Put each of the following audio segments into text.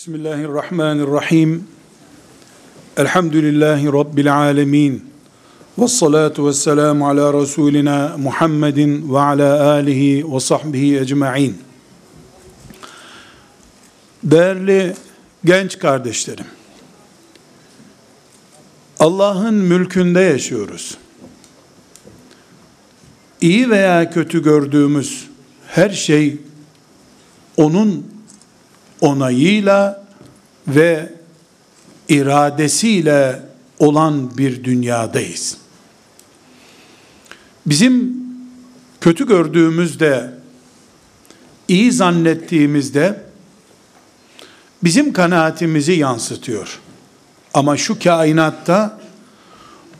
Bismillahirrahmanirrahim. Elhamdülillahi Rabbil alemin. Ve salatu ve selamu ala Resulina Muhammedin ve ala alihi ve sahbihi ecma'in. Değerli genç kardeşlerim, Allah'ın mülkünde yaşıyoruz. İyi veya kötü gördüğümüz her şey onun onayıyla ve iradesiyle olan bir dünyadayız. Bizim kötü gördüğümüzde, iyi zannettiğimizde bizim kanaatimizi yansıtıyor. Ama şu kainatta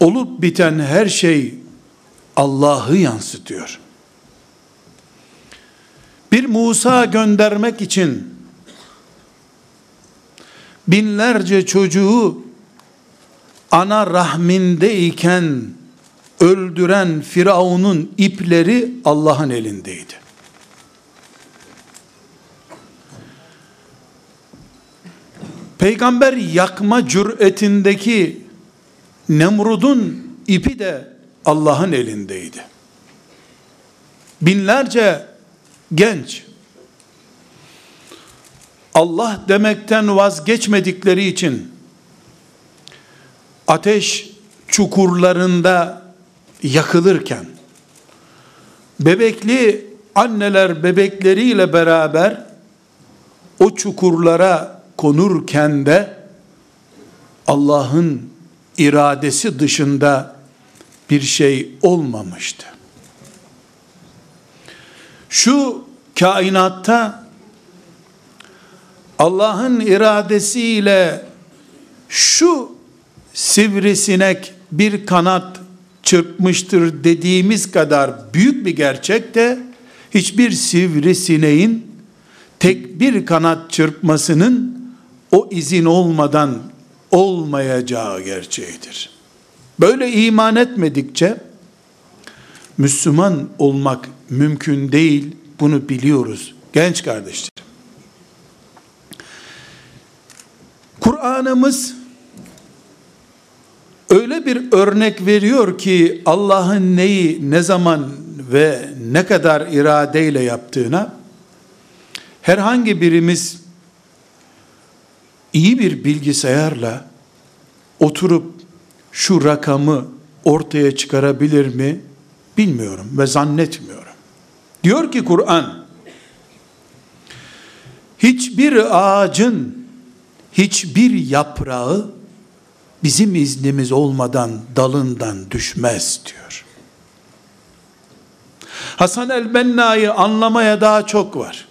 olup biten her şey Allah'ı yansıtıyor. Bir Musa göndermek için binlerce çocuğu ana rahmindeyken öldüren Firavun'un ipleri Allah'ın elindeydi. Peygamber yakma cüretindeki Nemrud'un ipi de Allah'ın elindeydi. Binlerce genç Allah demekten vazgeçmedikleri için ateş çukurlarında yakılırken bebekli anneler bebekleriyle beraber o çukurlara konurken de Allah'ın iradesi dışında bir şey olmamıştı. Şu kainatta Allah'ın iradesiyle şu sivrisinek bir kanat çırpmıştır dediğimiz kadar büyük bir gerçek de hiçbir sivrisineğin tek bir kanat çırpmasının o izin olmadan olmayacağı gerçeğidir. Böyle iman etmedikçe Müslüman olmak mümkün değil. Bunu biliyoruz genç kardeşlerim. Kur'an'ımız öyle bir örnek veriyor ki Allah'ın neyi ne zaman ve ne kadar iradeyle yaptığına herhangi birimiz iyi bir bilgisayarla oturup şu rakamı ortaya çıkarabilir mi bilmiyorum ve zannetmiyorum. Diyor ki Kur'an hiçbir ağacın hiçbir yaprağı bizim iznimiz olmadan dalından düşmez diyor. Hasan el-Benna'yı anlamaya daha çok var.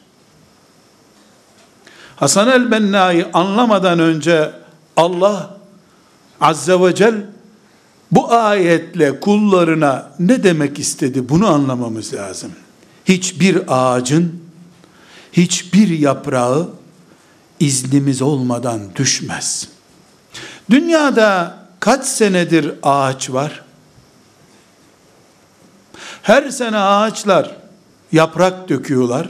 Hasan el-Benna'yı anlamadan önce Allah Azze ve Celle bu ayetle kullarına ne demek istedi bunu anlamamız lazım. Hiçbir ağacın, hiçbir yaprağı iznimiz olmadan düşmez. Dünyada kaç senedir ağaç var? Her sene ağaçlar yaprak döküyorlar,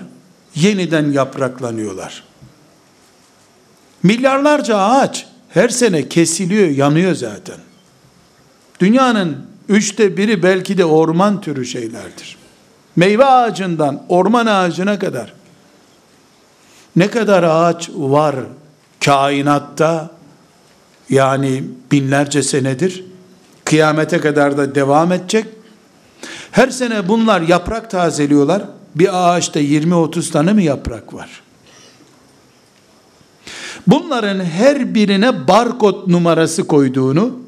yeniden yapraklanıyorlar. Milyarlarca ağaç her sene kesiliyor, yanıyor zaten. Dünyanın üçte biri belki de orman türü şeylerdir. Meyve ağacından orman ağacına kadar ne kadar ağaç var kainatta yani binlerce senedir kıyamete kadar da devam edecek. Her sene bunlar yaprak tazeliyorlar. Bir ağaçta 20-30 tane mi yaprak var? Bunların her birine barkod numarası koyduğunu,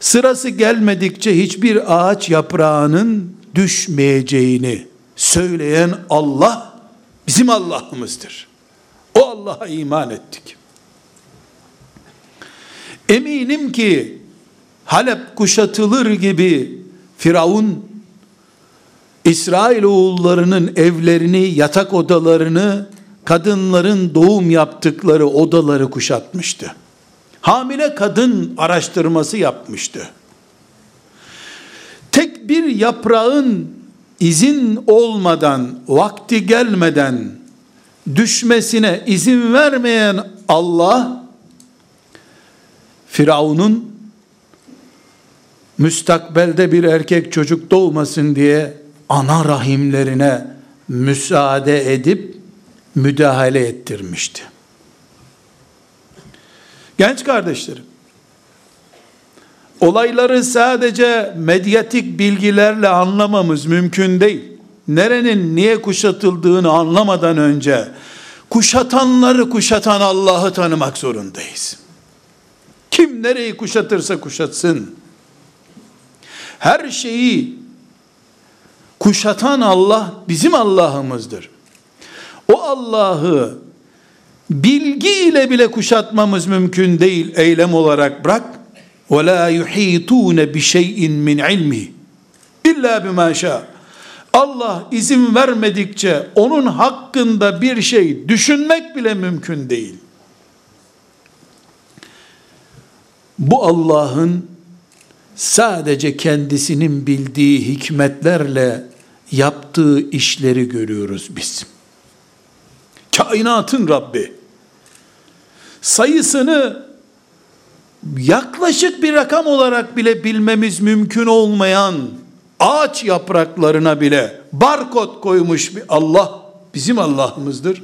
sırası gelmedikçe hiçbir ağaç yaprağının düşmeyeceğini söyleyen Allah bizim Allah'ımızdır. O Allah'a iman ettik. Eminim ki Halep kuşatılır gibi Firavun İsrail oğullarının evlerini, yatak odalarını, kadınların doğum yaptıkları odaları kuşatmıştı. Hamile kadın araştırması yapmıştı. Tek bir yaprağın izin olmadan, vakti gelmeden düşmesine izin vermeyen Allah Firavun'un müstakbelde bir erkek çocuk doğmasın diye ana rahimlerine müsaade edip müdahale ettirmişti. Genç kardeşlerim, olayları sadece medyatik bilgilerle anlamamız mümkün değil. Nerenin niye kuşatıldığını anlamadan önce kuşatanları kuşatan Allah'ı tanımak zorundayız. Kim nereyi kuşatırsa kuşatsın. Her şeyi kuşatan Allah bizim Allah'ımızdır. O Allah'ı bilgi ile bile kuşatmamız mümkün değil eylem olarak bırak وَلَا يُحِيطُونَ بِشَيْءٍ مِنْ عِلْمِهِ İlla bima şa. Allah izin vermedikçe onun hakkında bir şey düşünmek bile mümkün değil. Bu Allah'ın sadece kendisinin bildiği hikmetlerle yaptığı işleri görüyoruz biz. Kainatın Rabbi. Sayısını yaklaşık bir rakam olarak bile bilmemiz mümkün olmayan ağaç yapraklarına bile barkod koymuş bir Allah bizim Allah'ımızdır.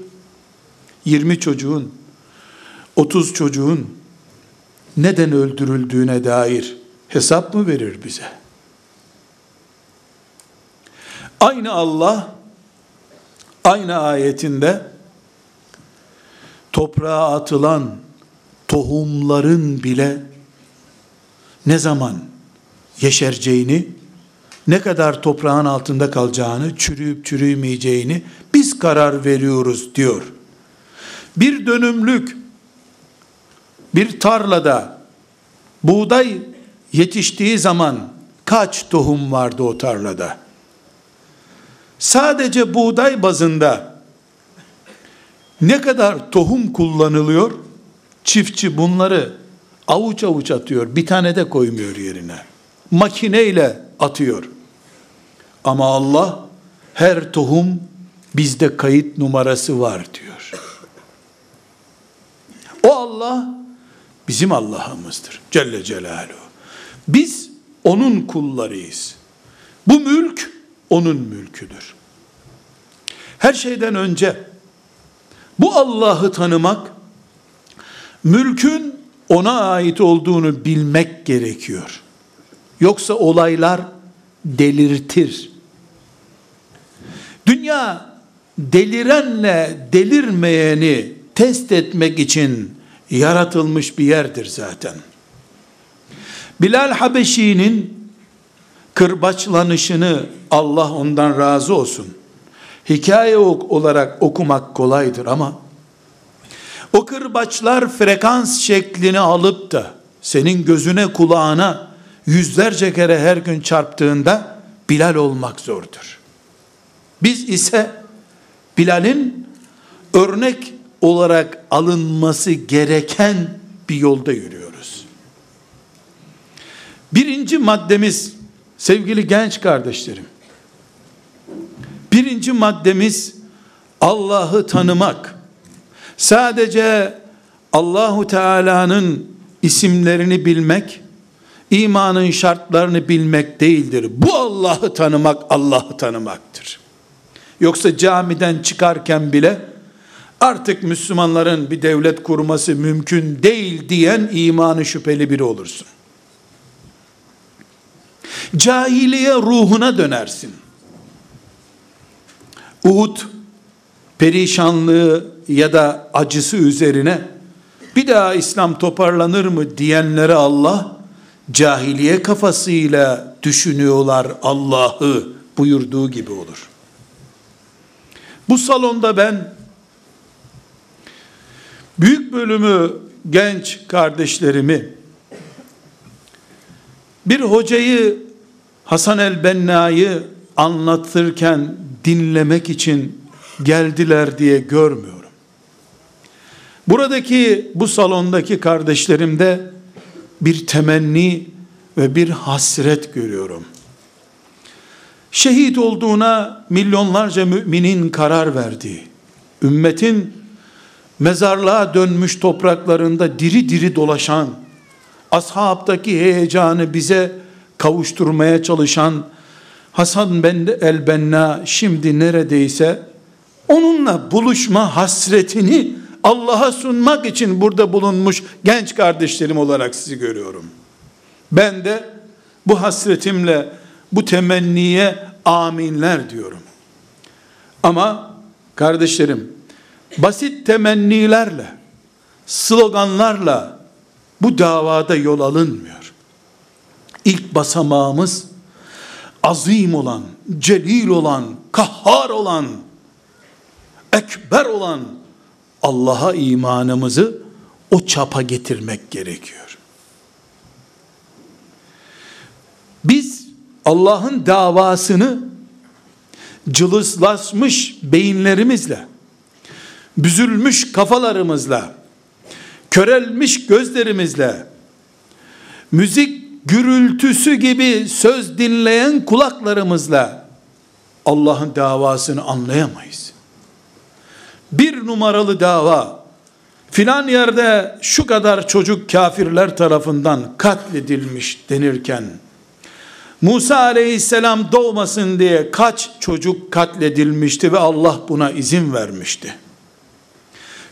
20 çocuğun 30 çocuğun neden öldürüldüğüne dair hesap mı verir bize? Aynı Allah aynı ayetinde toprağa atılan tohumların bile ne zaman yeşereceğini, ne kadar toprağın altında kalacağını, çürüyüp çürümeyeceğini biz karar veriyoruz diyor. Bir dönümlük bir tarlada buğday yetiştiği zaman kaç tohum vardı o tarlada? Sadece buğday bazında ne kadar tohum kullanılıyor? Çiftçi bunları avuç avuç atıyor. Bir tane de koymuyor yerine. Makineyle atıyor. Ama Allah her tohum bizde kayıt numarası var diyor. O Allah bizim Allah'ımızdır. Celle Celaluhu. Biz onun kullarıyız. Bu mülk onun mülküdür. Her şeyden önce bu Allah'ı tanımak mülkün ona ait olduğunu bilmek gerekiyor. Yoksa olaylar delirtir. Dünya delirenle delirmeyeni test etmek için yaratılmış bir yerdir zaten. Bilal Habeşi'nin kırbaçlanışını Allah ondan razı olsun. Hikaye olarak okumak kolaydır ama o kırbaçlar frekans şeklini alıp da senin gözüne kulağına yüzlerce kere her gün çarptığında Bilal olmak zordur. Biz ise Bilal'in örnek olarak alınması gereken bir yolda yürüyoruz. Birinci maddemiz sevgili genç kardeşlerim. Birinci maddemiz Allah'ı tanımak. Sadece Allahu Teala'nın isimlerini bilmek, imanın şartlarını bilmek değildir. Bu Allah'ı tanımak Allah'ı tanımaktır. Yoksa camiden çıkarken bile artık Müslümanların bir devlet kurması mümkün değil diyen imanı şüpheli biri olursun. Cahiliye ruhuna dönersin. Uhud perişanlığı ya da acısı üzerine bir daha İslam toparlanır mı diyenlere Allah cahiliye kafasıyla düşünüyorlar Allah'ı buyurduğu gibi olur. Bu salonda ben büyük bölümü genç kardeşlerimi bir hocayı Hasan el-Benna'yı anlatırken dinlemek için geldiler diye görmüyorum. Buradaki bu salondaki kardeşlerimde bir temenni ve bir hasret görüyorum. Şehit olduğuna milyonlarca müminin karar verdiği, ümmetin mezarlığa dönmüş topraklarında diri diri dolaşan, ashabtaki heyecanı bize kavuşturmaya çalışan Hasan ben el Benna şimdi neredeyse onunla buluşma hasretini Allah'a sunmak için burada bulunmuş genç kardeşlerim olarak sizi görüyorum. Ben de bu hasretimle bu temenniye aminler diyorum. Ama kardeşlerim basit temennilerle sloganlarla bu davada yol alınmıyor. İlk basamağımız azim olan, celil olan, kahhar olan, ekber olan Allah'a imanımızı o çapa getirmek gerekiyor. Biz Allah'ın davasını cılızlaşmış beyinlerimizle, büzülmüş kafalarımızla, körelmiş gözlerimizle, müzik gürültüsü gibi söz dinleyen kulaklarımızla Allah'ın davasını anlayamayız. Bir numaralı dava filan yerde şu kadar çocuk kafirler tarafından katledilmiş denirken Musa aleyhisselam doğmasın diye kaç çocuk katledilmişti ve Allah buna izin vermişti.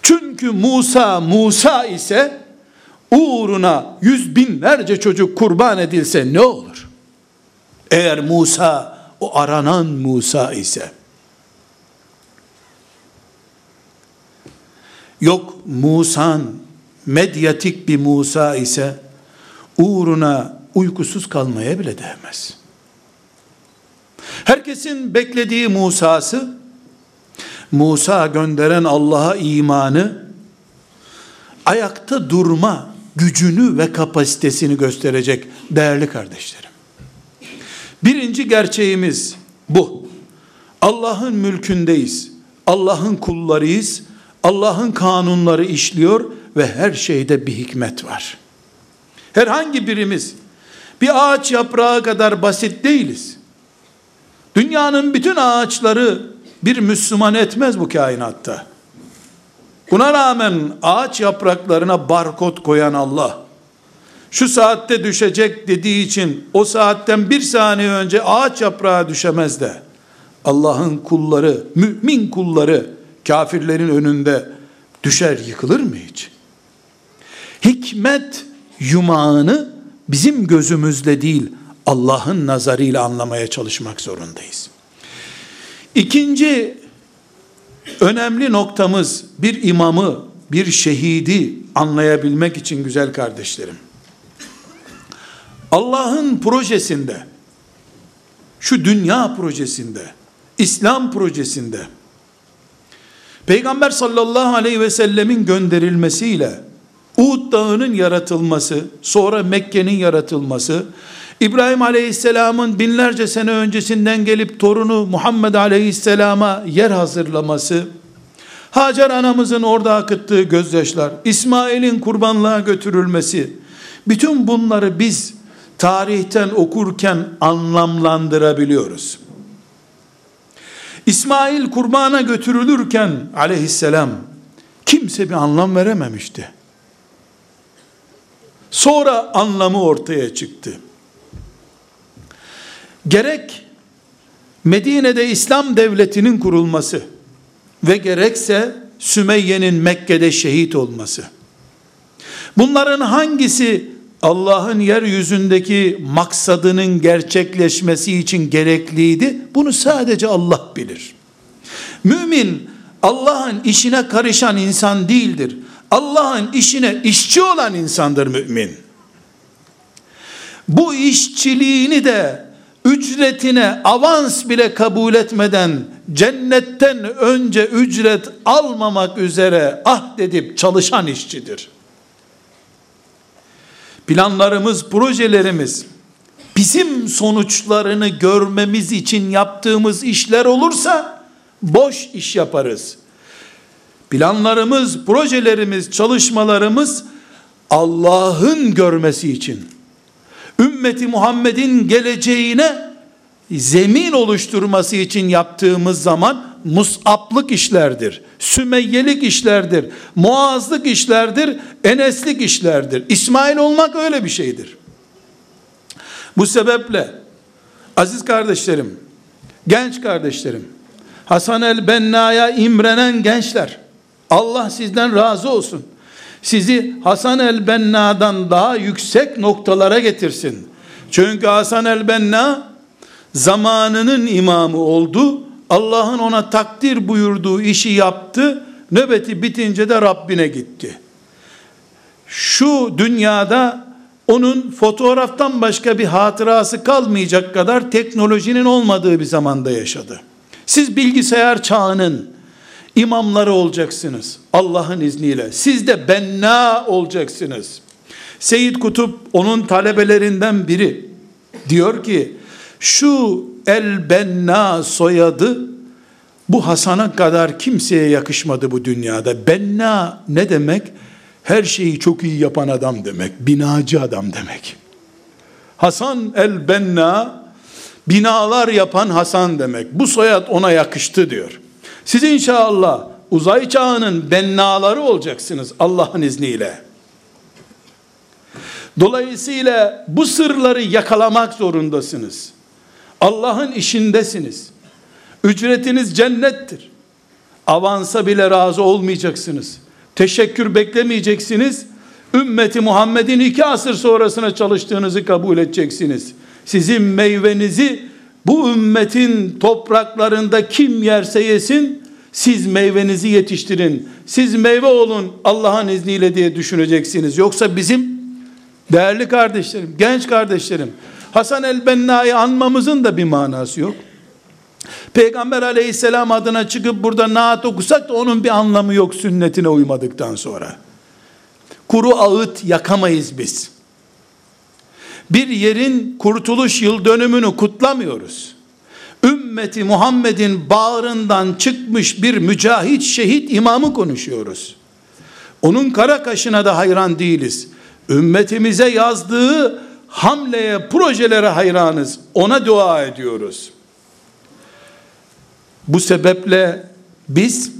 Çünkü Musa Musa ise uğruna yüz binlerce çocuk kurban edilse ne olur? Eğer Musa o aranan Musa ise yok Musa'nın medyatik bir Musa ise uğruna uykusuz kalmaya bile değmez. Herkesin beklediği Musa'sı Musa gönderen Allah'a imanı ayakta durma gücünü ve kapasitesini gösterecek değerli kardeşlerim. Birinci gerçeğimiz bu. Allah'ın mülkündeyiz. Allah'ın kullarıyız. Allah'ın kanunları işliyor ve her şeyde bir hikmet var. Herhangi birimiz bir ağaç yaprağı kadar basit değiliz. Dünyanın bütün ağaçları bir Müslüman etmez bu kainatta. Buna rağmen ağaç yapraklarına barkod koyan Allah, şu saatte düşecek dediği için o saatten bir saniye önce ağaç yaprağı düşemez de Allah'ın kulları, mümin kulları kafirlerin önünde düşer yıkılır mı hiç? Hikmet yumağını bizim gözümüzle değil Allah'ın nazarıyla anlamaya çalışmak zorundayız. İkinci önemli noktamız bir imamı, bir şehidi anlayabilmek için güzel kardeşlerim. Allah'ın projesinde, şu dünya projesinde, İslam projesinde, Peygamber sallallahu aleyhi ve sellemin gönderilmesiyle, Uhud dağının yaratılması, sonra Mekke'nin yaratılması, İbrahim Aleyhisselam'ın binlerce sene öncesinden gelip torunu Muhammed Aleyhisselam'a yer hazırlaması, Hacer anamızın orada akıttığı gözyaşlar, İsmail'in kurbanlığa götürülmesi, bütün bunları biz tarihten okurken anlamlandırabiliyoruz. İsmail kurbana götürülürken aleyhisselam kimse bir anlam verememişti. Sonra anlamı ortaya çıktı gerek Medine'de İslam devletinin kurulması ve gerekse Sümeyye'nin Mekke'de şehit olması. Bunların hangisi Allah'ın yeryüzündeki maksadının gerçekleşmesi için gerekliydi? Bunu sadece Allah bilir. Mümin Allah'ın işine karışan insan değildir. Allah'ın işine işçi olan insandır mümin. Bu işçiliğini de ücretine avans bile kabul etmeden cennetten önce ücret almamak üzere ahdedip çalışan işçidir. Planlarımız, projelerimiz bizim sonuçlarını görmemiz için yaptığımız işler olursa boş iş yaparız. Planlarımız, projelerimiz, çalışmalarımız Allah'ın görmesi için ümmeti Muhammed'in geleceğine zemin oluşturması için yaptığımız zaman musaplık işlerdir. Sümeyyelik işlerdir. Muazlık işlerdir. Eneslik işlerdir. İsmail olmak öyle bir şeydir. Bu sebeple aziz kardeşlerim, genç kardeşlerim, Hasan el-Benna'ya imrenen gençler, Allah sizden razı olsun. Sizi Hasan el-Benna'dan daha yüksek noktalara getirsin. Çünkü Hasan el-Benna zamanının imamı oldu. Allah'ın ona takdir buyurduğu işi yaptı. Nöbeti bitince de Rabbine gitti. Şu dünyada onun fotoğraftan başka bir hatırası kalmayacak kadar teknolojinin olmadığı bir zamanda yaşadı. Siz bilgisayar çağının imamları olacaksınız Allah'ın izniyle. Siz de benna olacaksınız. Seyyid Kutup onun talebelerinden biri diyor ki şu el benna soyadı bu Hasan'a kadar kimseye yakışmadı bu dünyada. Benna ne demek? Her şeyi çok iyi yapan adam demek. Binacı adam demek. Hasan el benna binalar yapan Hasan demek. Bu soyad ona yakıştı diyor. Siz inşallah uzay çağının bennaları olacaksınız Allah'ın izniyle. Dolayısıyla bu sırları yakalamak zorundasınız. Allah'ın işindesiniz. Ücretiniz cennettir. Avansa bile razı olmayacaksınız. Teşekkür beklemeyeceksiniz. Ümmeti Muhammed'in iki asır sonrasına çalıştığınızı kabul edeceksiniz. Sizin meyvenizi bu ümmetin topraklarında kim yerse yesin, siz meyvenizi yetiştirin. Siz meyve olun Allah'ın izniyle diye düşüneceksiniz. Yoksa bizim değerli kardeşlerim, genç kardeşlerim, Hasan el-Benna'yı anmamızın da bir manası yok. Peygamber aleyhisselam adına çıkıp burada naat okusak da onun bir anlamı yok sünnetine uymadıktan sonra. Kuru ağıt yakamayız biz. Bir yerin kurtuluş yıl dönümünü kutlamıyoruz. Ümmeti Muhammed'in bağrından çıkmış bir mücahit şehit imamı konuşuyoruz. Onun kara kaşına da hayran değiliz. Ümmetimize yazdığı hamleye, projelere hayranız. Ona dua ediyoruz. Bu sebeple biz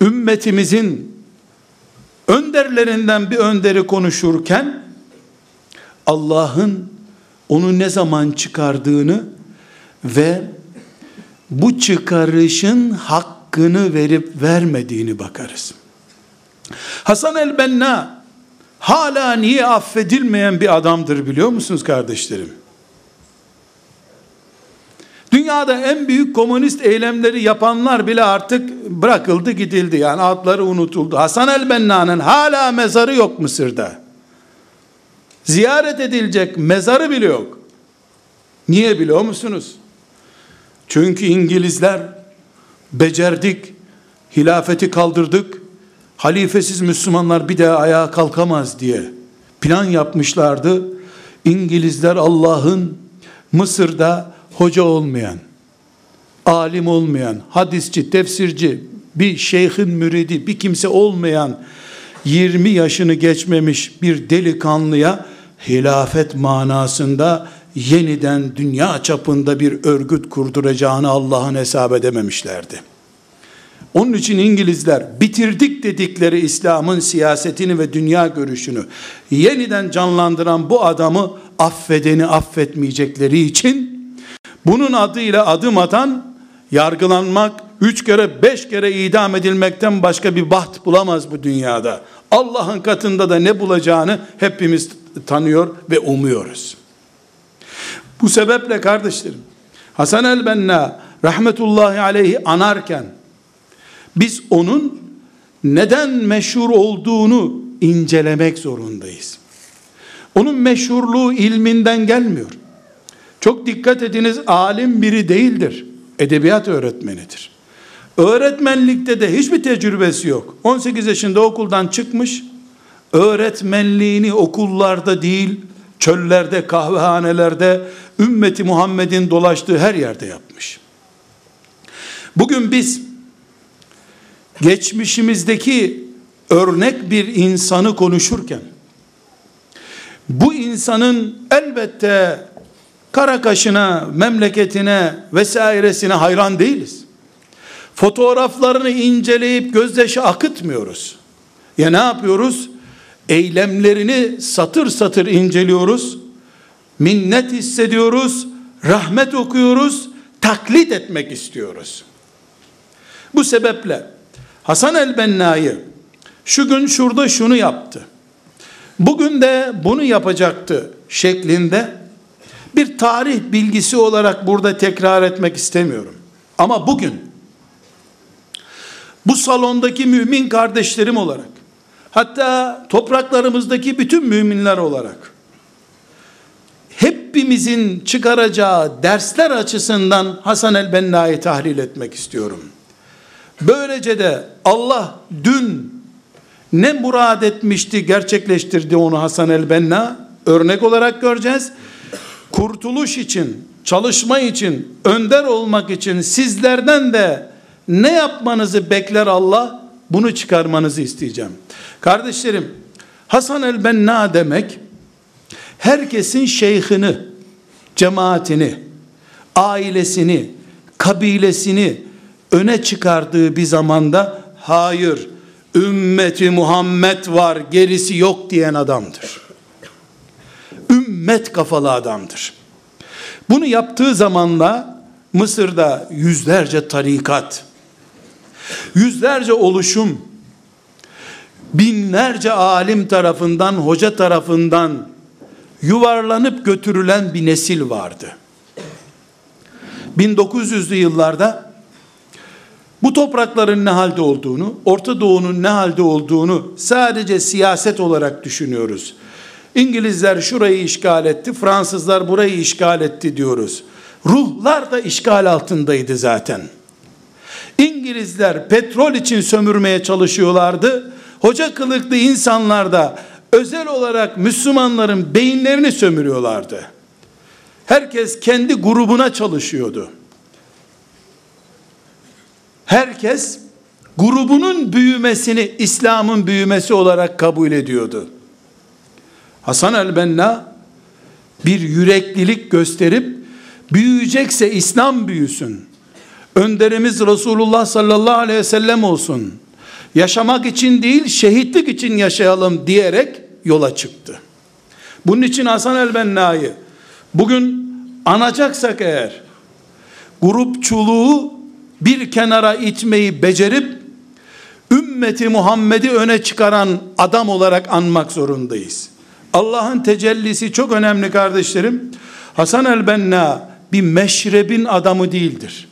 ümmetimizin önderlerinden bir önderi konuşurken Allah'ın onu ne zaman çıkardığını ve bu çıkarışın hakkını verip vermediğini bakarız. Hasan el-Benna hala niye affedilmeyen bir adamdır biliyor musunuz kardeşlerim? Dünyada en büyük komünist eylemleri yapanlar bile artık bırakıldı gidildi. Yani adları unutuldu. Hasan el-Benna'nın hala mezarı yok Mısır'da. Ziyaret edilecek mezarı bile yok. Niye biliyor musunuz? Çünkü İngilizler becerdik, hilafeti kaldırdık, halifesiz Müslümanlar bir daha ayağa kalkamaz diye plan yapmışlardı. İngilizler Allah'ın Mısır'da hoca olmayan, alim olmayan, hadisçi, tefsirci, bir şeyhin müridi, bir kimse olmayan 20 yaşını geçmemiş bir delikanlıya hilafet manasında yeniden dünya çapında bir örgüt kurduracağını Allah'ın hesap edememişlerdi. Onun için İngilizler bitirdik dedikleri İslam'ın siyasetini ve dünya görüşünü yeniden canlandıran bu adamı affedeni affetmeyecekleri için bunun adıyla adım atan yargılanmak, üç kere beş kere idam edilmekten başka bir baht bulamaz bu dünyada. Allah'ın katında da ne bulacağını hepimiz tanıyor ve umuyoruz. Bu sebeple kardeşlerim, Hasan el-Benna rahmetullahi aleyhi anarken, biz onun neden meşhur olduğunu incelemek zorundayız. Onun meşhurluğu ilminden gelmiyor. Çok dikkat ediniz alim biri değildir. Edebiyat öğretmenidir. Öğretmenlikte de hiçbir tecrübesi yok. 18 yaşında okuldan çıkmış. Öğretmenliğini okullarda değil, çöllerde, kahvehanelerde, ümmeti Muhammed'in dolaştığı her yerde yapmış. Bugün biz geçmişimizdeki örnek bir insanı konuşurken bu insanın elbette kara kaşına, memleketine vesairesine hayran değiliz. Fotoğraflarını inceleyip gözyaşı akıtmıyoruz. Ya ne yapıyoruz? Eylemlerini satır satır inceliyoruz. Minnet hissediyoruz. Rahmet okuyoruz. Taklit etmek istiyoruz. Bu sebeple Hasan el-Benna'yı şu gün şurada şunu yaptı. Bugün de bunu yapacaktı şeklinde bir tarih bilgisi olarak burada tekrar etmek istemiyorum. Ama bugün bu salondaki mümin kardeşlerim olarak hatta topraklarımızdaki bütün müminler olarak hepimizin çıkaracağı dersler açısından Hasan el-Benna'yı tahlil etmek istiyorum. Böylece de Allah dün ne murad etmişti gerçekleştirdi onu Hasan el-Benna örnek olarak göreceğiz. Kurtuluş için, çalışma için, önder olmak için sizlerden de ne yapmanızı bekler Allah? Bunu çıkarmanızı isteyeceğim. Kardeşlerim, Hasan el-Benna demek herkesin şeyhini, cemaatini, ailesini, kabilesini öne çıkardığı bir zamanda hayır ümmeti Muhammed var gerisi yok diyen adamdır. Ümmet kafalı adamdır. Bunu yaptığı zamanla Mısır'da yüzlerce tarikat, yüzlerce oluşum, binlerce alim tarafından, hoca tarafından yuvarlanıp götürülen bir nesil vardı. 1900'lü yıllarda bu toprakların ne halde olduğunu, Orta Doğu'nun ne halde olduğunu sadece siyaset olarak düşünüyoruz. İngilizler şurayı işgal etti, Fransızlar burayı işgal etti diyoruz. Ruhlar da işgal altındaydı zaten. İngilizler petrol için sömürmeye çalışıyorlardı. Hoca kılıklı insanlar da özel olarak Müslümanların beyinlerini sömürüyorlardı. Herkes kendi grubuna çalışıyordu. Herkes grubunun büyümesini İslam'ın büyümesi olarak kabul ediyordu. Hasan el-Benna bir yüreklilik gösterip büyüyecekse İslam büyüsün. Önderimiz Resulullah sallallahu aleyhi ve sellem olsun yaşamak için değil şehitlik için yaşayalım diyerek yola çıktı. Bunun için Hasan el-Benna'yı bugün anacaksak eğer grupçuluğu bir kenara itmeyi becerip ümmeti Muhammed'i öne çıkaran adam olarak anmak zorundayız. Allah'ın tecellisi çok önemli kardeşlerim. Hasan el-Benna bir meşrebin adamı değildir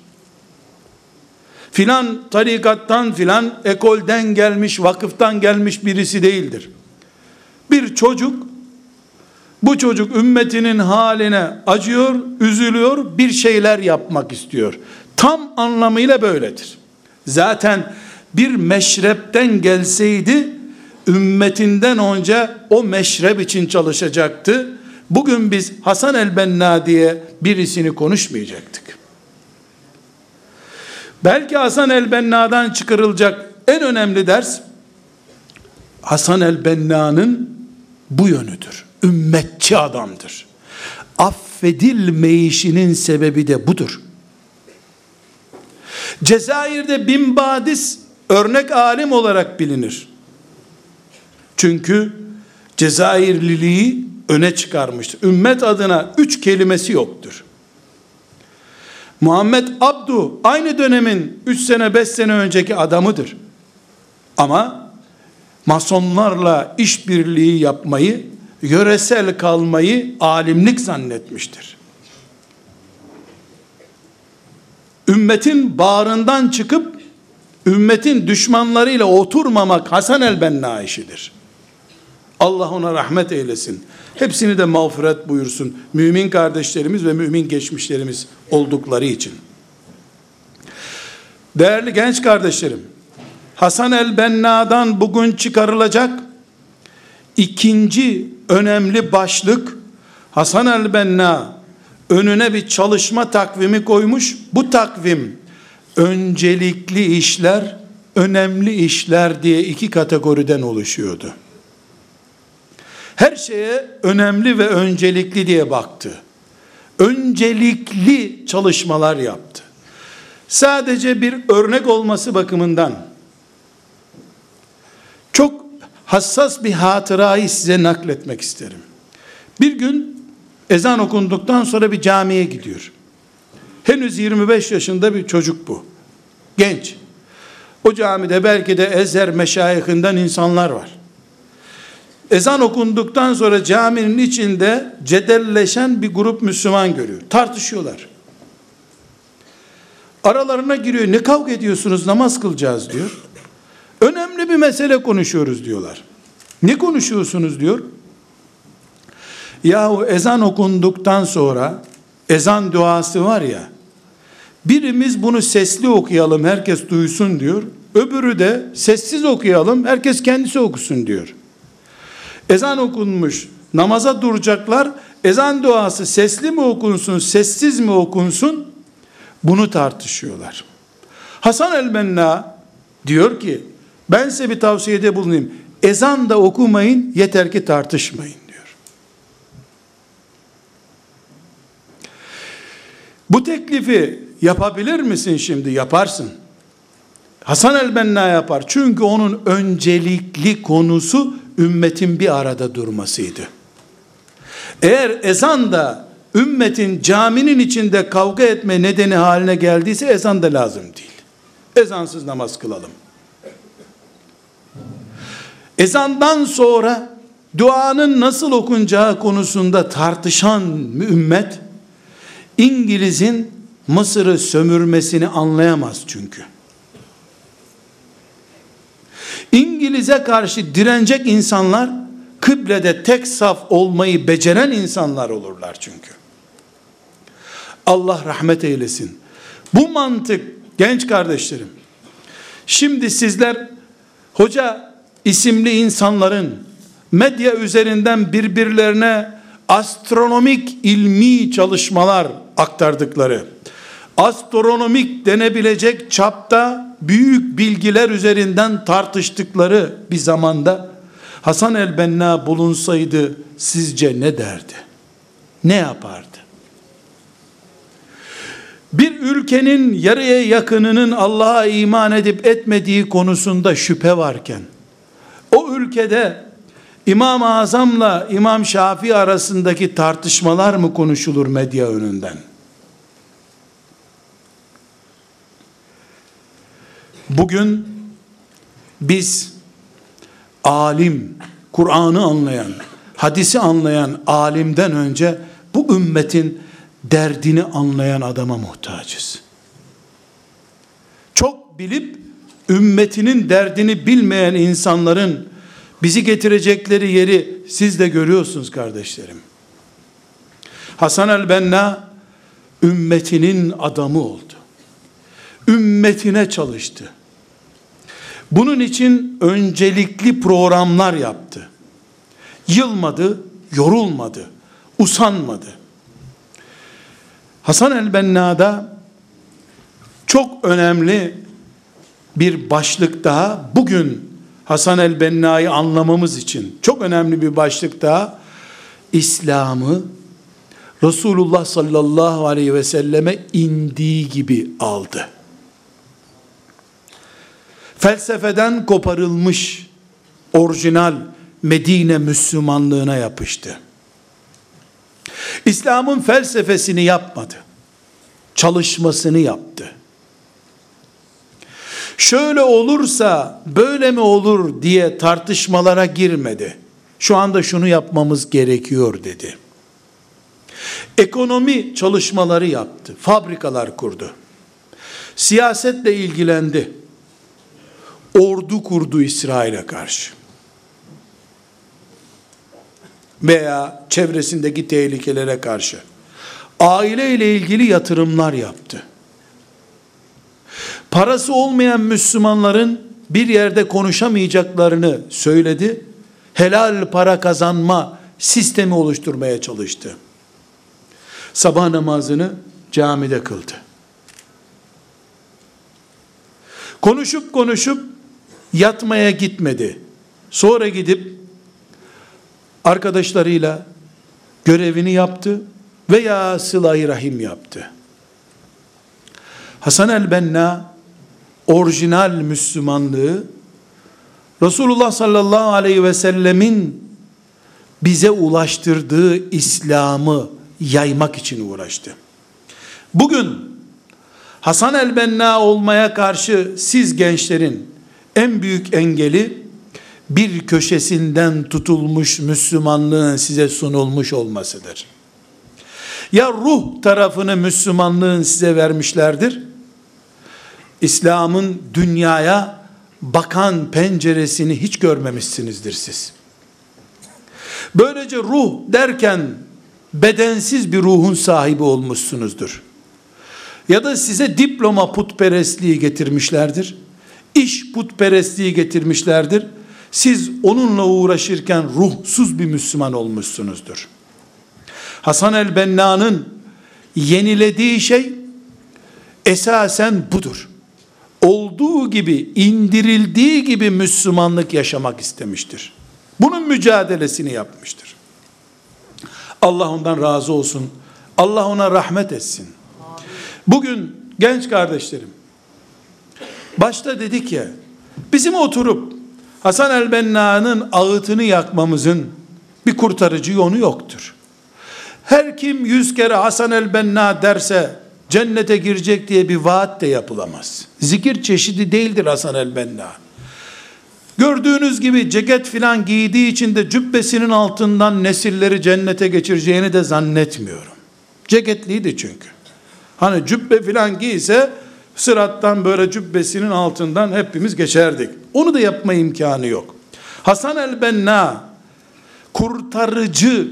filan tarikattan filan ekolden gelmiş, vakıftan gelmiş birisi değildir. Bir çocuk, bu çocuk ümmetinin haline acıyor, üzülüyor, bir şeyler yapmak istiyor. Tam anlamıyla böyledir. Zaten bir meşrepten gelseydi, ümmetinden önce o meşrep için çalışacaktı. Bugün biz Hasan el-Benna diye birisini konuşmayacaktık. Belki Hasan el-Benna'dan çıkarılacak en önemli ders Hasan el-Benna'nın bu yönüdür. Ümmetçi adamdır. Affedilmeyişinin sebebi de budur. Cezayir'de Bin Badis örnek alim olarak bilinir. Çünkü Cezayirliliği öne çıkarmıştır. Ümmet adına üç kelimesi yoktur. Muhammed Abdu aynı dönemin 3 sene 5 sene önceki adamıdır. Ama masonlarla işbirliği yapmayı, yöresel kalmayı alimlik zannetmiştir. Ümmetin bağrından çıkıp ümmetin düşmanlarıyla oturmamak Hasan el-Benna işidir. Allah ona rahmet eylesin. Hepsini de mağfiret buyursun. Mümin kardeşlerimiz ve mümin geçmişlerimiz oldukları için. Değerli genç kardeşlerim, Hasan el-Benna'dan bugün çıkarılacak ikinci önemli başlık Hasan el-Benna önüne bir çalışma takvimi koymuş. Bu takvim öncelikli işler, önemli işler diye iki kategoriden oluşuyordu her şeye önemli ve öncelikli diye baktı. Öncelikli çalışmalar yaptı. Sadece bir örnek olması bakımından çok hassas bir hatırayı size nakletmek isterim. Bir gün ezan okunduktan sonra bir camiye gidiyor. Henüz 25 yaşında bir çocuk bu. Genç. O camide belki de Ezer meşayihinden insanlar var. Ezan okunduktan sonra caminin içinde cedelleşen bir grup Müslüman görüyor. Tartışıyorlar. Aralarına giriyor. Ne kavga ediyorsunuz? Namaz kılacağız diyor. Önemli bir mesele konuşuyoruz diyorlar. Ne konuşuyorsunuz diyor. Yahu ezan okunduktan sonra ezan duası var ya birimiz bunu sesli okuyalım herkes duysun diyor. Öbürü de sessiz okuyalım herkes kendisi okusun diyor. Ezan okunmuş namaza duracaklar ezan duası sesli mi okunsun sessiz mi okunsun bunu tartışıyorlar. Hasan el-Benna diyor ki ben size bir tavsiyede bulunayım. Ezan da okumayın yeter ki tartışmayın diyor. Bu teklifi yapabilir misin şimdi? Yaparsın. Hasan el-Benna yapar. Çünkü onun öncelikli konusu ümmetin bir arada durmasıydı. Eğer ezan da ümmetin caminin içinde kavga etme nedeni haline geldiyse ezan da lazım değil. Ezansız namaz kılalım. Ezandan sonra duanın nasıl okuncağı konusunda tartışan ümmet İngiliz'in Mısır'ı sömürmesini anlayamaz çünkü. İngiliz'e karşı direnecek insanlar kıblede tek saf olmayı beceren insanlar olurlar çünkü. Allah rahmet eylesin. Bu mantık genç kardeşlerim. Şimdi sizler hoca isimli insanların medya üzerinden birbirlerine astronomik ilmi çalışmalar aktardıkları, astronomik denebilecek çapta büyük bilgiler üzerinden tartıştıkları bir zamanda Hasan el-Benna bulunsaydı sizce ne derdi? Ne yapardı? Bir ülkenin yarıya yakınının Allah'a iman edip etmediği konusunda şüphe varken, o ülkede İmam-ı Azam'la İmam Şafii arasındaki tartışmalar mı konuşulur medya önünden? Bugün biz alim, Kur'an'ı anlayan, hadisi anlayan alimden önce bu ümmetin derdini anlayan adama muhtacız. Çok bilip ümmetinin derdini bilmeyen insanların bizi getirecekleri yeri siz de görüyorsunuz kardeşlerim. Hasan el-Benna ümmetinin adamı oldu. Ümmetine çalıştı. Bunun için öncelikli programlar yaptı. Yılmadı, yorulmadı, usanmadı. Hasan el-Benna'da çok önemli bir başlık daha bugün Hasan el-Benna'yı anlamamız için çok önemli bir başlık daha İslam'ı Resulullah sallallahu aleyhi ve selleme indiği gibi aldı. Felsefeden koparılmış orijinal Medine Müslümanlığına yapıştı. İslam'ın felsefesini yapmadı. Çalışmasını yaptı. Şöyle olursa böyle mi olur diye tartışmalara girmedi. Şu anda şunu yapmamız gerekiyor dedi. Ekonomi çalışmaları yaptı. Fabrikalar kurdu. Siyasetle ilgilendi. Ordu kurdu İsrail'e karşı veya çevresindeki tehlikelere karşı aile ile ilgili yatırımlar yaptı. Parası olmayan Müslümanların bir yerde konuşamayacaklarını söyledi. Helal para kazanma sistemi oluşturmaya çalıştı. Sabah namazını camide kıldı. Konuşup konuşup yatmaya gitmedi. Sonra gidip arkadaşlarıyla görevini yaptı veya sıla rahim yaptı. Hasan el-Benna orijinal Müslümanlığı Resulullah sallallahu aleyhi ve sellemin bize ulaştırdığı İslam'ı yaymak için uğraştı. Bugün Hasan el-Benna olmaya karşı siz gençlerin en büyük engeli bir köşesinden tutulmuş Müslümanlığın size sunulmuş olmasıdır. Ya ruh tarafını Müslümanlığın size vermişlerdir. İslam'ın dünyaya bakan penceresini hiç görmemişsinizdir siz. Böylece ruh derken bedensiz bir ruhun sahibi olmuşsunuzdur. Ya da size diploma putperestliği getirmişlerdir. İş putperestliği getirmişlerdir. Siz onunla uğraşırken ruhsuz bir Müslüman olmuşsunuzdur. Hasan el-Benna'nın yenilediği şey esasen budur. Olduğu gibi, indirildiği gibi Müslümanlık yaşamak istemiştir. Bunun mücadelesini yapmıştır. Allah ondan razı olsun. Allah ona rahmet etsin. Bugün genç kardeşlerim, başta dedik ya, bizim oturup Hasan el-Benna'nın ağıtını yakmamızın bir kurtarıcı yolu yoktur. Her kim yüz kere Hasan el-Benna derse cennete girecek diye bir vaat de yapılamaz. Zikir çeşidi değildir Hasan el-Benna. Gördüğünüz gibi ceket filan giydiği için de cübbesinin altından nesilleri cennete geçireceğini de zannetmiyorum. Ceketliydi çünkü. Hani cübbe filan giyse sırattan böyle cübbesinin altından hepimiz geçerdik. Onu da yapma imkanı yok. Hasan el-Benna kurtarıcı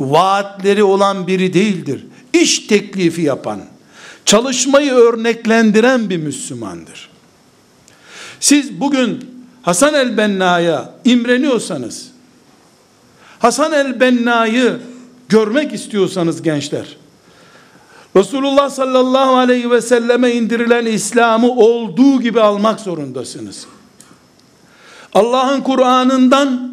vaatleri olan biri değildir. İş teklifi yapan, çalışmayı örneklendiren bir Müslümandır. Siz bugün Hasan el-Benna'ya imreniyorsanız, Hasan el-Benna'yı görmek istiyorsanız gençler, Resulullah sallallahu aleyhi ve selleme indirilen İslam'ı olduğu gibi almak zorundasınız. Allah'ın Kur'an'ından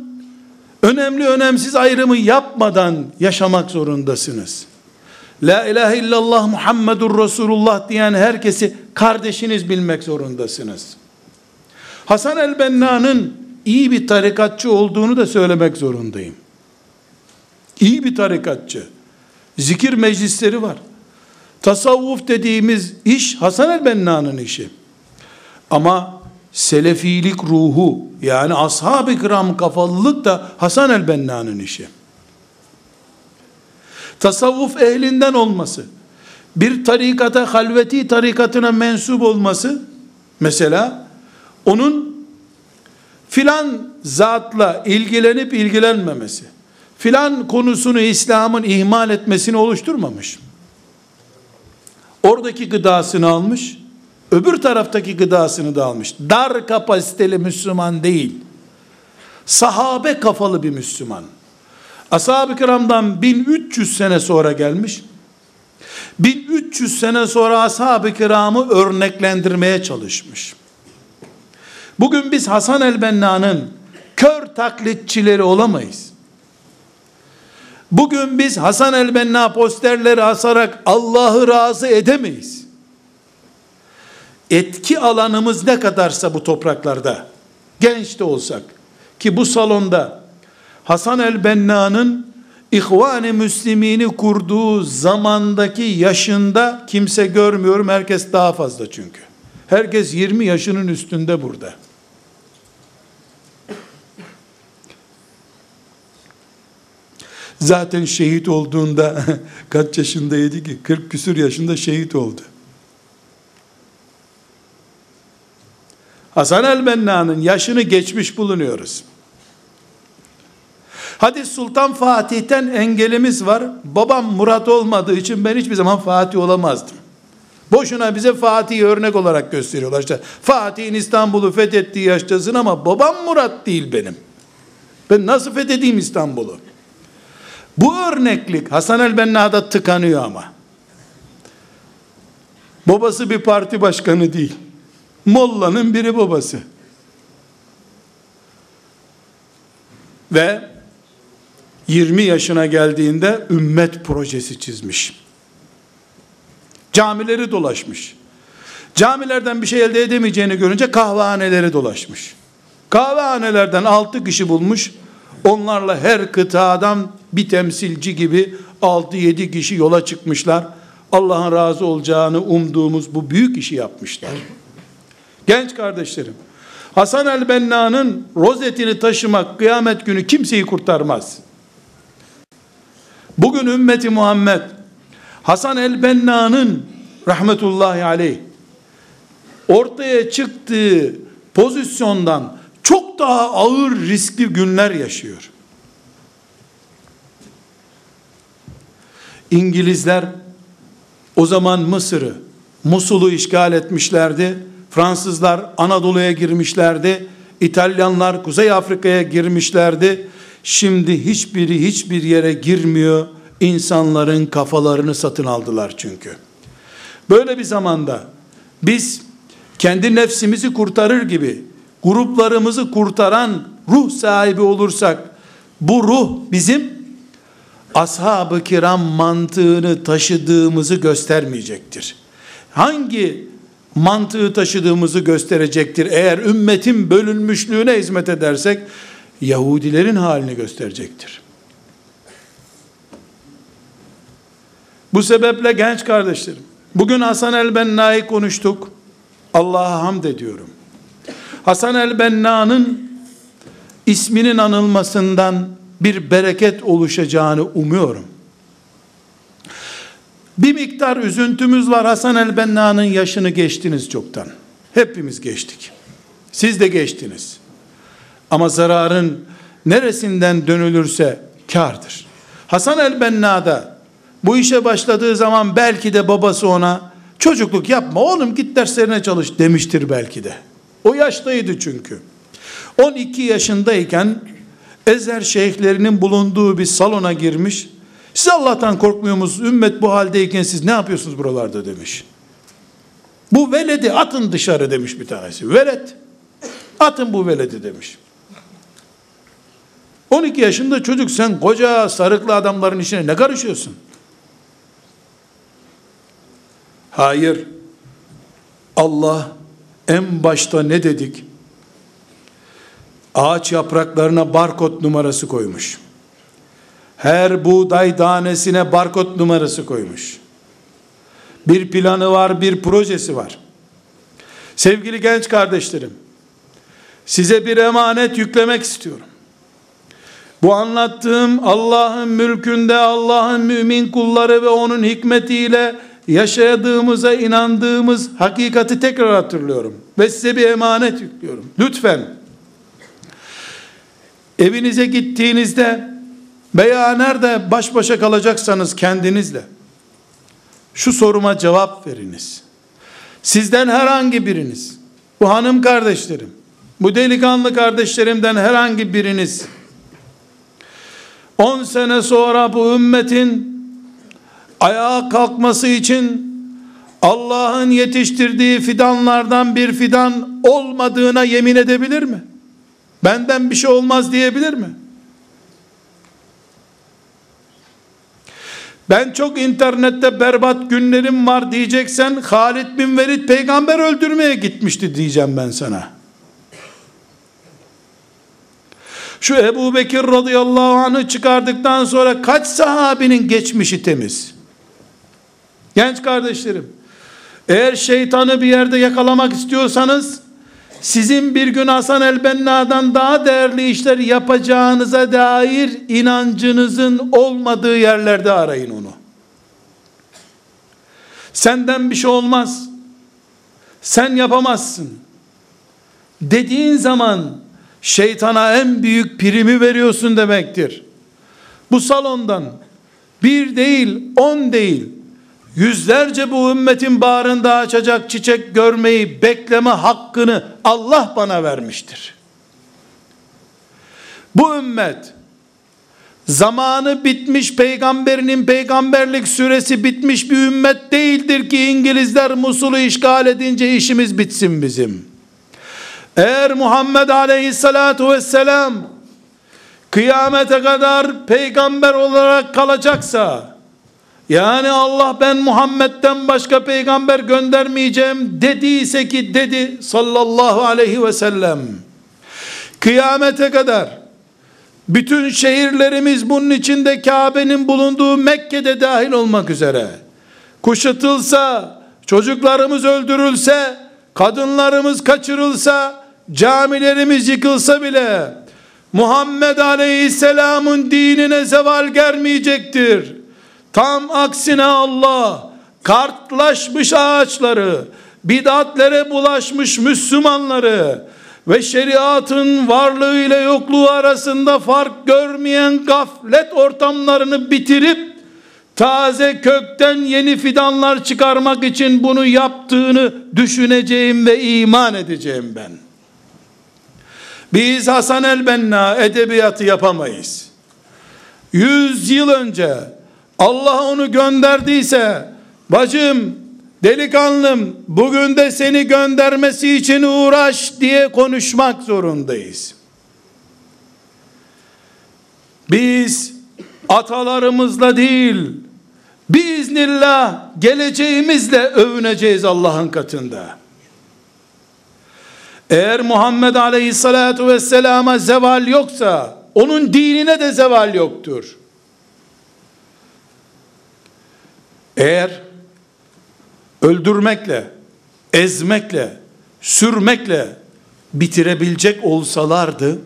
önemli önemsiz ayrımı yapmadan yaşamak zorundasınız. La ilahe illallah Muhammedur Resulullah diyen herkesi kardeşiniz bilmek zorundasınız. Hasan el-Benna'nın iyi bir tarikatçı olduğunu da söylemek zorundayım. İyi bir tarikatçı. Zikir meclisleri var. Tasavvuf dediğimiz iş Hasan el-Benna'nın işi. Ama selefilik ruhu yani ashab-ı kiram kafalılık da Hasan el-Benna'nın işi. Tasavvuf ehlinden olması, bir tarikata, halveti tarikatına mensup olması, mesela onun filan zatla ilgilenip ilgilenmemesi, filan konusunu İslam'ın ihmal etmesini oluşturmamış. Oradaki gıdasını almış, öbür taraftaki gıdasını da almış. Dar kapasiteli Müslüman değil. Sahabe kafalı bir Müslüman. Ashab-ı kiramdan 1300 sene sonra gelmiş. 1300 sene sonra ashab-ı kiramı örneklendirmeye çalışmış. Bugün biz Hasan el-Benna'nın kör taklitçileri olamayız. Bugün biz Hasan el-Benna posterleri asarak Allah'ı razı edemeyiz. Etki alanımız ne kadarsa bu topraklarda, genç de olsak, ki bu salonda Hasan el-Benna'nın İhvan-ı Müslimini kurduğu zamandaki yaşında kimse görmüyorum. Herkes daha fazla çünkü. Herkes 20 yaşının üstünde burada. Zaten şehit olduğunda kaç yaşındaydı ki? 40 küsür yaşında şehit oldu. Hasan el-Benna'nın yaşını geçmiş bulunuyoruz. Hadi Sultan Fatih'ten engelimiz var. Babam Murat olmadığı için ben hiçbir zaman Fatih olamazdım. Boşuna bize Fatih'i örnek olarak gösteriyorlar. İşte Fatih'in İstanbul'u fethettiği yaştasın ama babam Murat değil benim. Ben nasıl fethedeyim İstanbul'u? Bu örneklik Hasan el-Benna'da tıkanıyor ama. Babası bir parti başkanı değil. Molla'nın biri babası. Ve 20 yaşına geldiğinde ümmet projesi çizmiş. Camileri dolaşmış. Camilerden bir şey elde edemeyeceğini görünce kahvehaneleri dolaşmış. Kahvehanelerden altı kişi bulmuş. Onlarla her kıtadan bir temsilci gibi 6-7 kişi yola çıkmışlar. Allah'ın razı olacağını umduğumuz bu büyük işi yapmışlar. Genç kardeşlerim, Hasan el-Benna'nın rozetini taşımak kıyamet günü kimseyi kurtarmaz. Bugün ümmeti Muhammed Hasan el-Benna'nın rahmetullahi aleyh ortaya çıktığı pozisyondan çok daha ağır riskli günler yaşıyor. İngilizler o zaman Mısır'ı, Musul'u işgal etmişlerdi. Fransızlar Anadolu'ya girmişlerdi. İtalyanlar Kuzey Afrika'ya girmişlerdi. Şimdi hiçbiri hiçbir yere girmiyor. İnsanların kafalarını satın aldılar çünkü. Böyle bir zamanda biz kendi nefsimizi kurtarır gibi gruplarımızı kurtaran ruh sahibi olursak bu ruh bizim ashab-ı kiram mantığını taşıdığımızı göstermeyecektir. Hangi mantığı taşıdığımızı gösterecektir. Eğer ümmetin bölünmüşlüğüne hizmet edersek Yahudilerin halini gösterecektir. Bu sebeple genç kardeşlerim, bugün Hasan el-Benna'yı konuştuk. Allah'a hamd ediyorum. Hasan el-Benna'nın isminin anılmasından bir bereket oluşacağını umuyorum. Bir miktar üzüntümüz var. Hasan el-Benna'nın yaşını geçtiniz çoktan. Hepimiz geçtik. Siz de geçtiniz. Ama zararın neresinden dönülürse kardır. Hasan el-Benna da bu işe başladığı zaman belki de babası ona çocukluk yapma oğlum git derslerine çalış demiştir belki de. O yaştaydı çünkü. 12 yaşındayken Ezer şeyhlerinin bulunduğu bir salona girmiş. Siz Allah'tan korkmuyor musunuz? Ümmet bu haldeyken siz ne yapıyorsunuz buralarda demiş. Bu veledi atın dışarı demiş bir tanesi. Velet. Atın bu veledi demiş. 12 yaşında çocuk sen koca sarıklı adamların işine ne karışıyorsun? Hayır. Allah en başta ne dedik? Ağaç yapraklarına barkod numarası koymuş. Her buğday tanesine barkod numarası koymuş. Bir planı var, bir projesi var. Sevgili genç kardeşlerim, size bir emanet yüklemek istiyorum. Bu anlattığım Allah'ın mülkünde Allah'ın mümin kulları ve onun hikmetiyle yaşadığımıza inandığımız hakikati tekrar hatırlıyorum. Ve size bir emanet yüklüyorum. Lütfen evinize gittiğinizde veya nerede baş başa kalacaksanız kendinizle şu soruma cevap veriniz. Sizden herhangi biriniz, bu hanım kardeşlerim, bu delikanlı kardeşlerimden herhangi biriniz 10 sene sonra bu ümmetin ayağa kalkması için Allah'ın yetiştirdiği fidanlardan bir fidan olmadığına yemin edebilir mi? Benden bir şey olmaz diyebilir mi? Ben çok internette berbat günlerim var diyeceksen Halid bin Velid peygamber öldürmeye gitmişti diyeceğim ben sana. Şu Ebu Bekir radıyallahu anh'ı çıkardıktan sonra kaç sahabinin geçmişi temiz? Genç kardeşlerim, eğer şeytanı bir yerde yakalamak istiyorsanız, sizin bir gün Hasan el-Benna'dan daha değerli işler yapacağınıza dair inancınızın olmadığı yerlerde arayın onu. Senden bir şey olmaz. Sen yapamazsın. Dediğin zaman şeytana en büyük primi veriyorsun demektir. Bu salondan bir değil, on değil, yüzlerce bu ümmetin bağrında açacak çiçek görmeyi bekleme hakkını Allah bana vermiştir. Bu ümmet zamanı bitmiş peygamberinin peygamberlik süresi bitmiş bir ümmet değildir ki İngilizler Musul'u işgal edince işimiz bitsin bizim. Eğer Muhammed aleyhissalatu vesselam kıyamete kadar peygamber olarak kalacaksa yani Allah ben Muhammed'den başka peygamber göndermeyeceğim dediyse ki dedi sallallahu aleyhi ve sellem kıyamete kadar bütün şehirlerimiz bunun içinde Kabe'nin bulunduğu Mekke'de dahil olmak üzere kuşatılsa, çocuklarımız öldürülse, kadınlarımız kaçırılsa, camilerimiz yıkılsa bile Muhammed Aleyhisselam'ın dinine zeval gelmeyecektir. Tam aksine Allah kartlaşmış ağaçları, bidatlere bulaşmış Müslümanları ve şeriatın varlığı ile yokluğu arasında fark görmeyen gaflet ortamlarını bitirip taze kökten yeni fidanlar çıkarmak için bunu yaptığını düşüneceğim ve iman edeceğim ben. Biz Hasan el-Benna edebiyatı yapamayız. Yüz yıl önce Allah onu gönderdiyse bacım delikanlım bugün de seni göndermesi için uğraş diye konuşmak zorundayız. Biz atalarımızla değil biiznillah geleceğimizle övüneceğiz Allah'ın katında. Eğer Muhammed Aleyhisselatü Vesselam'a zeval yoksa onun dinine de zeval yoktur. Eğer öldürmekle, ezmekle, sürmekle bitirebilecek olsalardı,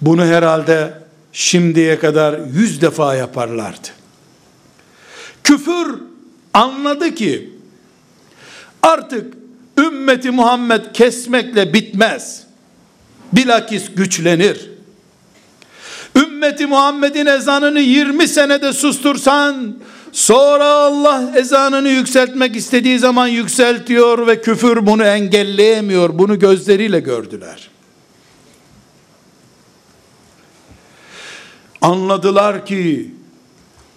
bunu herhalde şimdiye kadar yüz defa yaparlardı. Küfür anladı ki, artık ümmeti Muhammed kesmekle bitmez. Bilakis güçlenir. Ümmeti Muhammed'in ezanını 20 senede sustursan, Sonra Allah ezanını yükseltmek istediği zaman yükseltiyor ve küfür bunu engelleyemiyor. Bunu gözleriyle gördüler. Anladılar ki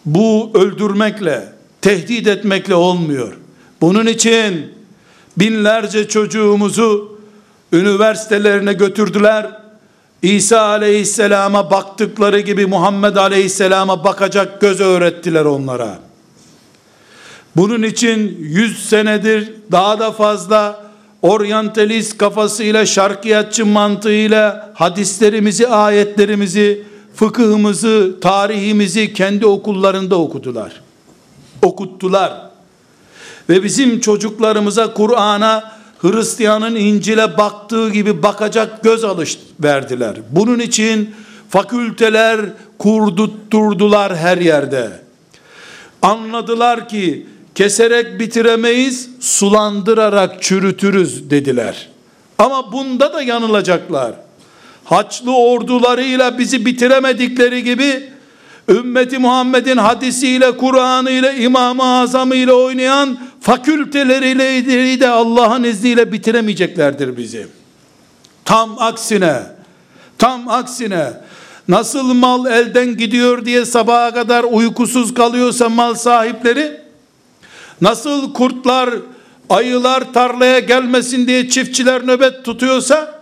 bu öldürmekle, tehdit etmekle olmuyor. Bunun için binlerce çocuğumuzu üniversitelerine götürdüler. İsa aleyhisselama baktıkları gibi Muhammed aleyhisselama bakacak göz öğrettiler onlara. Bunun için 100 senedir daha da fazla oryantalist kafasıyla şarkiyatçı mantığıyla hadislerimizi, ayetlerimizi, fıkıhımızı, tarihimizi kendi okullarında okudular. Okuttular. Ve bizim çocuklarımıza Kur'an'a Hristiyanın İncil'e baktığı gibi bakacak göz alış verdiler. Bunun için fakülteler kurdutturdular her yerde. Anladılar ki keserek bitiremeyiz, sulandırarak çürütürüz dediler. Ama bunda da yanılacaklar. Haçlı ordularıyla bizi bitiremedikleri gibi ümmeti Muhammed'in hadisiyle, Kur'an'ı ile, İmam-ı Azam'ı ile oynayan fakülteleriyle de Allah'ın izniyle bitiremeyeceklerdir bizi. Tam aksine, tam aksine, nasıl mal elden gidiyor diye sabaha kadar uykusuz kalıyorsa mal sahipleri, Nasıl kurtlar, ayılar tarlaya gelmesin diye çiftçiler nöbet tutuyorsa,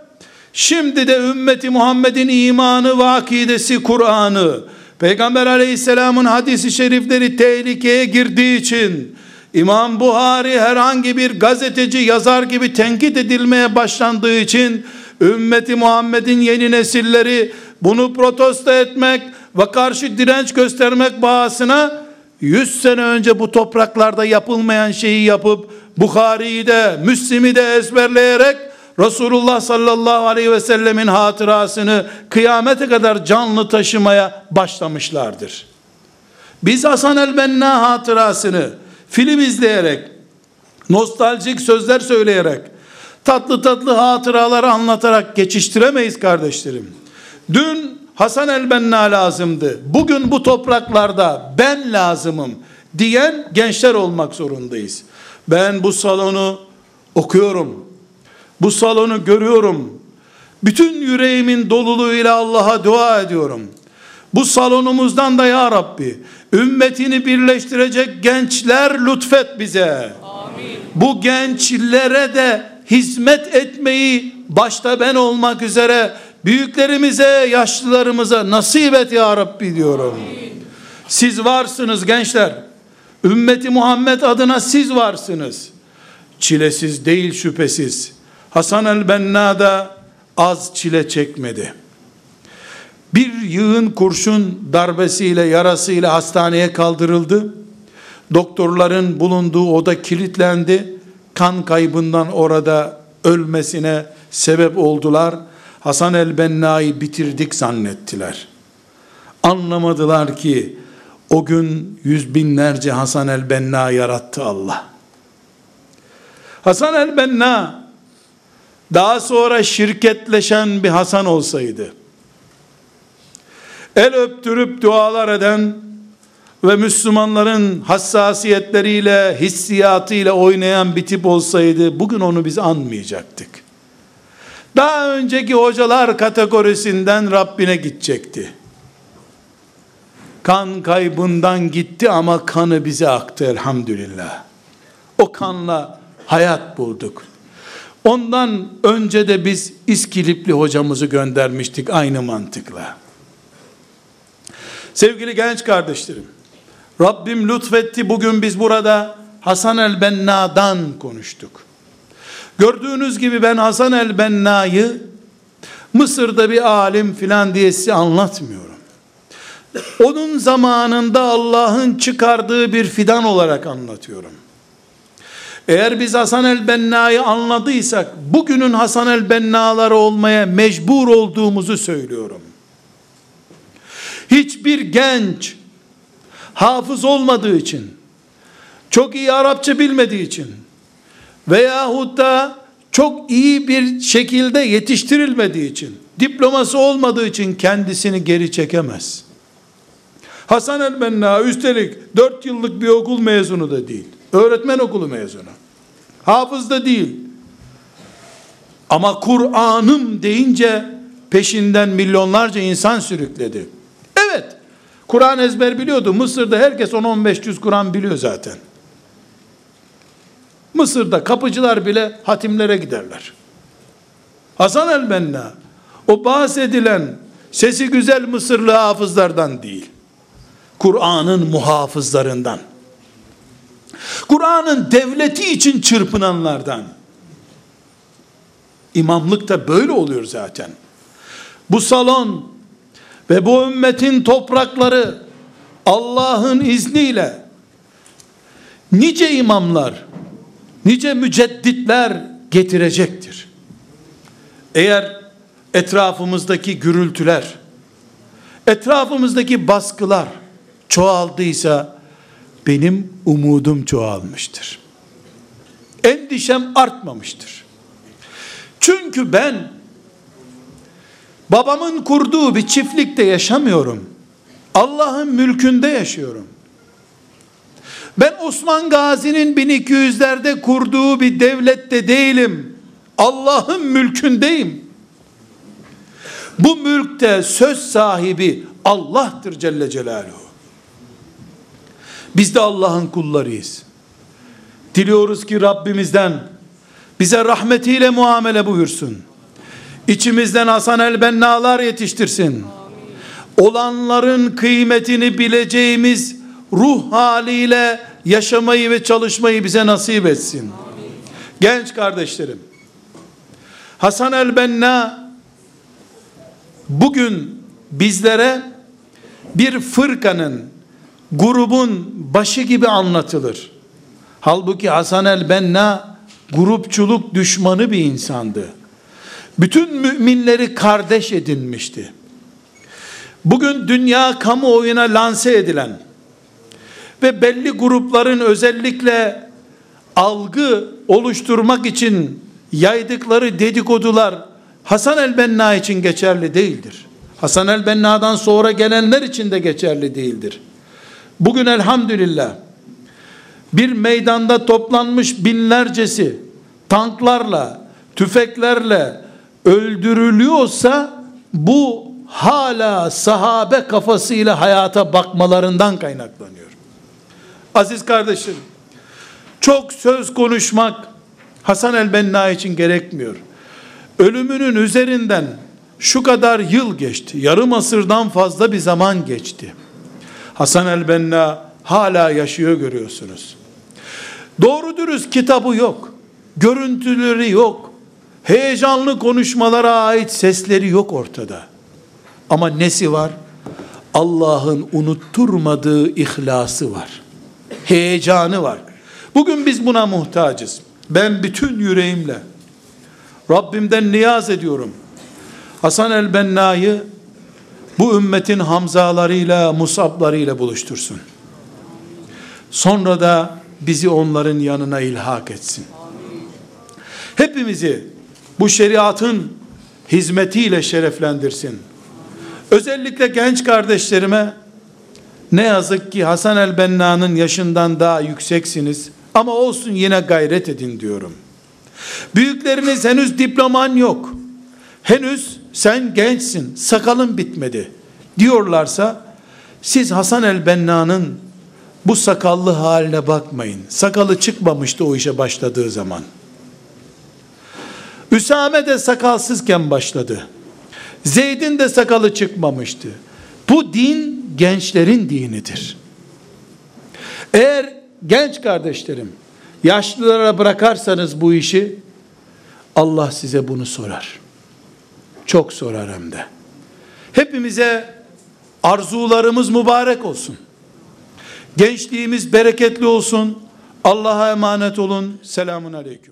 şimdi de ümmeti Muhammed'in imanı ve Kur'an'ı, Peygamber aleyhisselamın hadisi şerifleri tehlikeye girdiği için, İmam Buhari herhangi bir gazeteci yazar gibi tenkit edilmeye başlandığı için, ümmeti Muhammed'in yeni nesilleri bunu protesto etmek ve karşı direnç göstermek bahasına 100 sene önce bu topraklarda yapılmayan şeyi yapıp Bukhari'yi de Müslim'i de ezberleyerek Resulullah sallallahu aleyhi ve sellemin hatırasını kıyamete kadar canlı taşımaya başlamışlardır. Biz Hasan el-Benna hatırasını film izleyerek, nostaljik sözler söyleyerek, tatlı tatlı hatıraları anlatarak geçiştiremeyiz kardeşlerim. Dün Hasan el-Benna lazımdı. Bugün bu topraklarda ben lazımım diyen gençler olmak zorundayız. Ben bu salonu okuyorum. Bu salonu görüyorum. Bütün yüreğimin doluluğuyla Allah'a dua ediyorum. Bu salonumuzdan da ya Rabbi ümmetini birleştirecek gençler lütfet bize. Amin. Bu gençlere de hizmet etmeyi başta ben olmak üzere büyüklerimize, yaşlılarımıza nasip et ya Rabbi diyorum. Amin. Siz varsınız gençler. Ümmeti Muhammed adına siz varsınız. Çilesiz değil şüphesiz. Hasan el-Benna da az çile çekmedi. Bir yığın kurşun darbesiyle yarasıyla hastaneye kaldırıldı. Doktorların bulunduğu oda kilitlendi. Kan kaybından orada ölmesine sebep oldular. Hasan el-Benna'yı bitirdik zannettiler. Anlamadılar ki o gün yüz binlerce Hasan el-Benna yarattı Allah. Hasan el-Benna daha sonra şirketleşen bir Hasan olsaydı, el öptürüp dualar eden ve Müslümanların hassasiyetleriyle, hissiyatıyla oynayan bir tip olsaydı, bugün onu biz anmayacaktık. Daha önceki hocalar kategorisinden Rabbine gidecekti. Kan kaybından gitti ama kanı bize aktı elhamdülillah. O kanla hayat bulduk. Ondan önce de biz İskilipli hocamızı göndermiştik aynı mantıkla. Sevgili genç kardeşlerim, Rabbim lütfetti bugün biz burada Hasan el-Benna'dan konuştuk. Gördüğünüz gibi ben Hasan el-Benna'yı Mısır'da bir alim filan diye size anlatmıyorum. Onun zamanında Allah'ın çıkardığı bir fidan olarak anlatıyorum. Eğer biz Hasan el-Benna'yı anladıysak, bugünün Hasan el-Benna'ları olmaya mecbur olduğumuzu söylüyorum. Hiçbir genç, hafız olmadığı için, çok iyi Arapça bilmediği için, veyahut da çok iyi bir şekilde yetiştirilmediği için, diploması olmadığı için kendisini geri çekemez. Hasan el-Benna üstelik 4 yıllık bir okul mezunu da değil. Öğretmen okulu mezunu. Hafız da değil. Ama Kur'an'ım deyince peşinden milyonlarca insan sürükledi. Evet. Kur'an ezber biliyordu. Mısır'da herkes 10-15 cüz Kur'an biliyor zaten. Mısır'da kapıcılar bile hatimlere giderler. Hasan el-Benna o bahsedilen sesi güzel Mısırlı hafızlardan değil. Kur'an'ın muhafızlarından. Kur'an'ın devleti için çırpınanlardan. İmamlık da böyle oluyor zaten. Bu salon ve bu ümmetin toprakları Allah'ın izniyle nice imamlar, nice mücedditler getirecektir. Eğer etrafımızdaki gürültüler, etrafımızdaki baskılar çoğaldıysa benim umudum çoğalmıştır. Endişem artmamıştır. Çünkü ben babamın kurduğu bir çiftlikte yaşamıyorum. Allah'ın mülkünde yaşıyorum. Ben Osman Gazi'nin 1200'lerde kurduğu bir devlette değilim. Allah'ın mülkündeyim. Bu mülkte söz sahibi Allah'tır Celle Celaluhu. Biz de Allah'ın kullarıyız. Diliyoruz ki Rabbimizden bize rahmetiyle muamele buyursun. İçimizden Hasan el Bennalar yetiştirsin. Olanların kıymetini bileceğimiz ruh haliyle yaşamayı ve çalışmayı bize nasip etsin. Genç kardeşlerim, Hasan el Benna bugün bizlere bir fırkanın, grubun başı gibi anlatılır. Halbuki Hasan el Benna grupçuluk düşmanı bir insandı. Bütün müminleri kardeş edinmişti. Bugün dünya kamuoyuna lanse edilen ve belli grupların özellikle algı oluşturmak için yaydıkları dedikodular Hasan el-Benna için geçerli değildir. Hasan el-Benna'dan sonra gelenler için de geçerli değildir. Bugün elhamdülillah bir meydanda toplanmış binlercesi tanklarla, tüfeklerle öldürülüyorsa bu hala sahabe kafasıyla hayata bakmalarından kaynaklanıyor. Aziz kardeşim, çok söz konuşmak Hasan el-Benna için gerekmiyor. Ölümünün üzerinden şu kadar yıl geçti. Yarım asırdan fazla bir zaman geçti. Hasan el-Benna hala yaşıyor görüyorsunuz. Doğru dürüst kitabı yok. Görüntüleri yok. Heyecanlı konuşmalara ait sesleri yok ortada. Ama nesi var? Allah'ın unutturmadığı ihlası var. Heyecanı var. Bugün biz buna muhtacız. Ben bütün yüreğimle Rabbimden niyaz ediyorum. Hasan el-Benna'yı bu ümmetin Hamzalarıyla, Musablarıyla buluştursun. Sonra da bizi onların yanına ilhak etsin. Hepimizi bu şeriatın hizmetiyle şereflendirsin. Özellikle genç kardeşlerime ne yazık ki Hasan el-Benna'nın yaşından daha yükseksiniz ama olsun yine gayret edin diyorum. Büyükleriniz henüz diploman yok. Henüz sen gençsin, sakalın bitmedi diyorlarsa siz Hasan el-Benna'nın bu sakallı haline bakmayın. Sakalı çıkmamıştı o işe başladığı zaman. Üsame de sakalsızken başladı. Zeyd'in de sakalı çıkmamıştı. Bu din gençlerin dinidir. Eğer genç kardeşlerim yaşlılara bırakarsanız bu işi Allah size bunu sorar. Çok sorar hem de. Hepimize arzularımız mübarek olsun. Gençliğimiz bereketli olsun. Allah'a emanet olun. Selamun aleyküm.